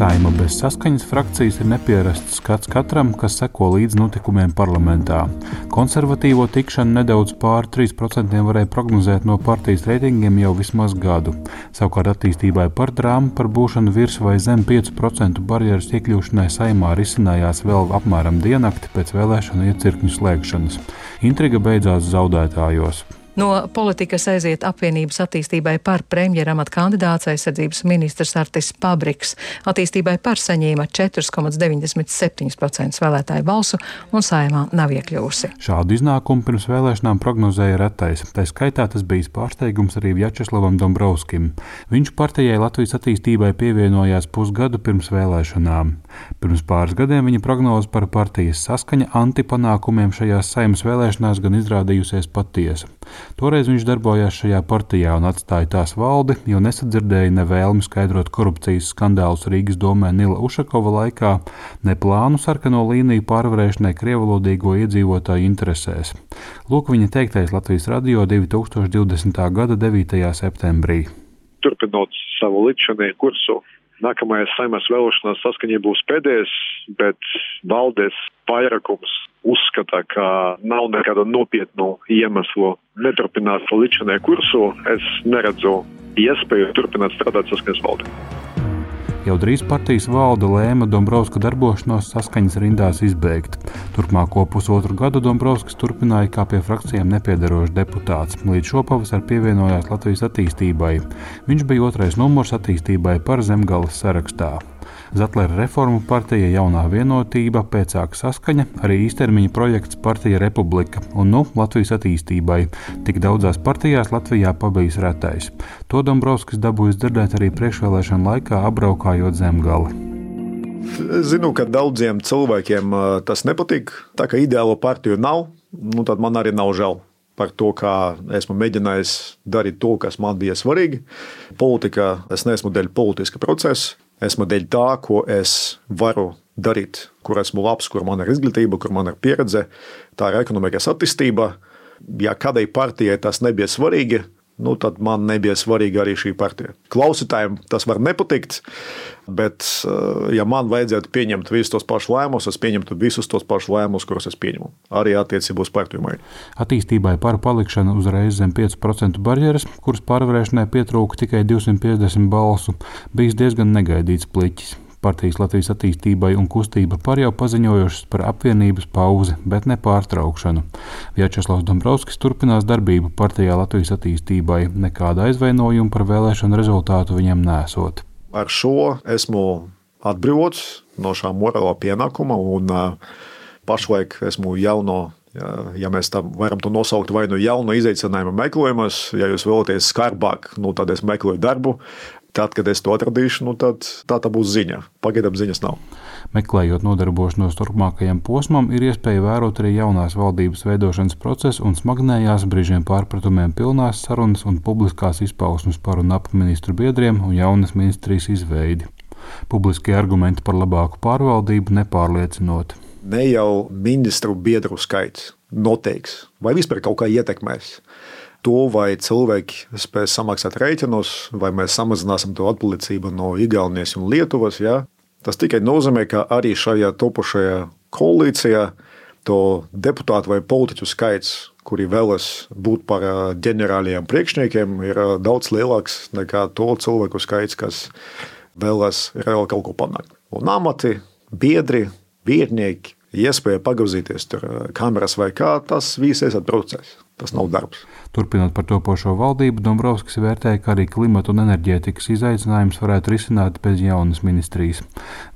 Saima bez saskaņas frakcijas ir nepierasts skats katram, kas seko līdz notikumiem parlamentā. Konservatīvo tikšanu nedaudz pāri 3% varēja prognozēt no partijas reitingiem jau vismaz gadu. Savukārt attīstībai par drāmu par būšanu virs vai zem 5% barjeras iekļūšanai saimā risinājās vēl apmēram diennakti pēc vēlēšanu iecirkņu slēgšanas. Intriga beidzās zaudētājos. No politikas aiziet apvienības attīstībai par premjeramata kandidāts aizsardzības ministrs Artis Pabriks. Attīstībai par saņēma 4,97% vēlētāju balsu un saimā nav iekļūsi. Šādu iznākumu pirms vēlēšanām prognozēja retais. Tā skaitā tas bija pārsteigums arī Vjačeslavam Dombrovskim. Viņš partijai Latvijas attīstībai pievienojās pusgadu pirms vēlēšanām. Pirms pāris gadiem viņa prognoze par partijas saskaņa antipanākumiem šajās saimnes vēlēšanās gan izrādījusies patiesa. Toreiz viņš darbojās šajā partijā un atstāja tās valdi, jo nesadzirdēja ne vēlmi skaidrot korupcijas skandālus Rīgas domē Nila Ušakova laikā, ne plānu sarkano līniju pārvarēšanai krievalodīgo iedzīvotāju interesēs. Lūk viņa teiktais Latvijas radio 2020. gada 9. septembrī. Turpinot savu līdzinēju kursu, nākamajās saimās vēlēšanās saskaņā būs pēdējais, bet valdes vairākums uzskata, ka nav nekādu nopietnu iemeslu neturpināt līdzinēju kursu. Es neredzu iespēju turpināt strādāt saskaņas valdē. Jau drīz partijas valde lēma Dombrovska darbošanos saskaņas rindās izbeigt. Turpmāko pusotru gadu Dombrovskis turpināja kā pie frakcijām nepiedarošs deputāts. Līdz šopavasar pievienojās Latvijas attīstībai. Viņš bija otrais numurs attīstībai par zemgales sarakstā. Zetlera reformu partija Jaunā vienotība, pēcāka saskaņa, arī īstermiņa projekts Partija Republika un nu Latvijas attīstībai. Tik daudzās partijās Latvijā pabijis retais. To Dombrovskis dabūjis dzirdēt arī priekšvēlēšana laikā apbraukājot zemgali. Es zinu, ka daudziem cilvēkiem tas nepatīk. Tā kā ideālo partiju nav, nu, tad man arī nav žēl par to, kā esmu mēģinājis darīt to, kas man bija svarīgi. Politika, es neesmu dēļ politiska procesa. Esmu dēļ tā, ko es varu darīt, kur esmu labs, kur man ir izglītība, kur man ir pieredze. Tā ir ekonomikas attīstība. Ja kādai partijai tas nebija svarīgi, nu, tad man nebija svarīga arī šī partija. Klausītājiem tas var nepatikt, bet, eh, ja man vajadzētu pieņemt visus tos pašus lēmumus, es pieņemtu visus tos pašus lēmumus, kurus es pieņemu. Arī attiecībā uz partiju maiņu. Attīstībai par palikšanu uzreiz zem 5% barjeras, kuras pārvarēšanai pietrūka tikai 250 balsu, bijis diezgan negaidīts pliķis. Partijas Latvijas attīstībai un kustība par jau paziņojušas par apvienības pauzi, bet ne pārtraukšanu. Vjačeslavs Dombrovskis turpinās darbību partijā Latvijas attīstībai, nekāda aizvainojuma par vēlēšanu rezultātu viņam nesot. Ar šo esmu atbrīvots no šā morālā pienākuma un pašlaik esmu jauno Ja, ja mēs tam varam to nosaukt vai nu jaunu izaicinājumu meklējumos, ja jūs vēlaties skarbāk, nu, tad es meklēju darbu, Tad, kad es to atradīšu, nu, tad tā, tā būs ziņa. Pagaidām ziņas nav. Meklējot nodarbošanos turpmākajam posmam, ir iespēja vērot arī jaunās valdības veidošanas procesu un smagnējās, brīžiem pārpratumiem pilnās sarunas un publiskās izpausmes par un ap ministru biedriem un jaunas ministrijas izveidi. Publiskie argumenti par labāku pārvaldību nepārliecinot. Ne jau ministru biedru skaits noteiks vai vispār kaut kā ietekmēs to, vai cilvēki spēs samaksāt rēķinus, vai mēs samazināsim to atpalicību no Igaunijas un Lietuvas. Ja? Tas tikai nozīmē, ka arī šajā topošajā koalīcijā to deputātu vai politiķu skaits, kuri vēlas būt par ģenerāliem priekšniekiem, ir daudz lielāks nekā to cilvēku skaits, kas vēlas reāli kaut ko panākt. Un amati, biedri, vietnieki, iespēja pagazīties tur kameras vai kā, tas viss ir process. Tas nav darbs. Turpinot par topošo valdību, Dombrovskis vērtēja, ka arī klimata un enerģētikas izaicinājums varētu risināt bez jaunas ministrijas.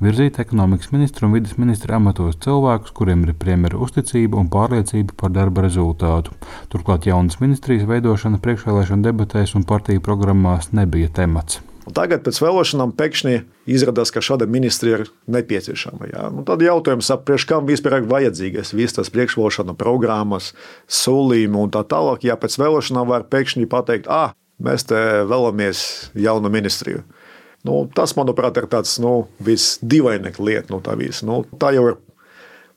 Virzīt ekonomikas ministru un vidas ministru amatos cilvēkus, kuriem ir premjera uzticība un pārliecība par darba rezultātu. Turklāt jaunas ministrijas veidošana priekšvēlēšana debatēs un partiju programmās nebija temats. Un tagad pēc vēlēšanām pēkšņi izrādās, ka šāda ministrija ir nepieciešama. Jā. Nu, tad jautājums, priekš kam vispār ir vajadzīgas visas tās priekšvēlēšana programmas, solījumi un tā tālāk. Ja pēc vēlēšanām var pēkšņi pateikt, ah, mēs te vēlamies jaunu ministriju. Nu, tas, manuprāt, ir tāds nu, visdīvainākais lieta no tā visa. Nu, tā jau ir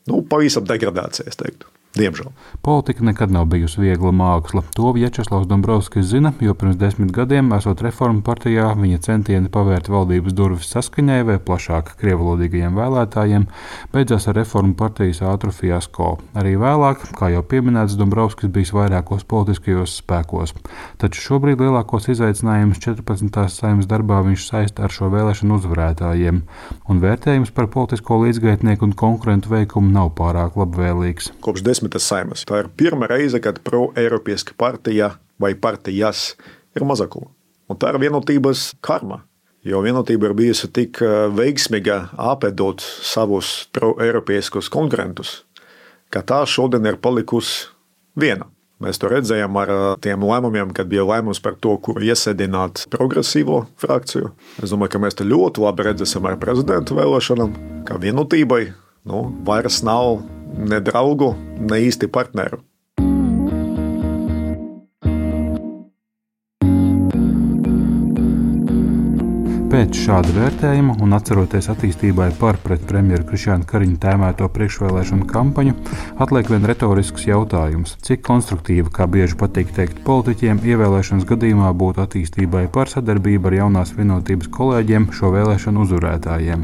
nu, pavisam degradācija, es teiktu. Diemžēl. Politika nekad nav bijusi viegla māksla. To Vjačeslavs Dombrovskis zina, jo pirms desmit gadiem, esot reformu partijā, viņa centieni pavērt valdības durvis saskaņai vai plašāk krievlodīgajiem vēlētājiem beidzās ar reformu partijas ātru fiasko. Arī vēlāk, kā jau pieminēts, Dombrovskis bijis vairākos politiskajos spēkos. Taču šobrīd lielākos izaicinājumus 14. saimnes darbā viņš saista ar šo vēlēšanu uzvarētājiem, un vērtējums par politisko līdzgaitnieku un konkurentu veikumu nav pārāk labvēlīgs. Kopš desmitas saimas. Tā ir pirmā reize, kad pro-eiropieska partija vai partijas ir mazākuma. Un tā ir vienotības karma. Jo vienotība ir bijusi tik eh, veiksmīga apēdot savus pro-eiropieskus konkurentus, ka tā šodien ir palikusi viena. Mēs to redzējām ar eh, tiem lēmumiem, kad bija lēmums par to, kur iesēdināt progresīvo frakciju. Es domāju, ka mēs to ļoti labi redzēsim ar prezidentu vēlēšanām, ka vienotībai nu, vairs nav ne draugu, ne īsti partneru. Pēc šāda vērtējuma un atceroties attīstībai par pret premjeru Krišānu Kariņu tēmēto priekšvēlēšanu kampaņu, atliek vien retorisks jautājums, cik konstruktīva, kā bieži patīk teikt politiķiem, ievēlēšanas gadījumā būtu attīstībai par sadarbību ar jaunās vienotības kolēģiem šo vēlēšanu uzvarētājiem.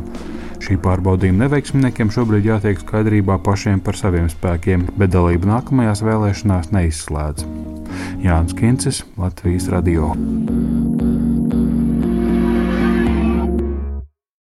Šī pārbaudījuma neveiksminiekiem šobrīd jātiek skaidrībā pašiem par saviem spēkiem, bet dalību nākamajās vēlēšanās neizslēdz. Jānis Kincis, Latvijas Radio.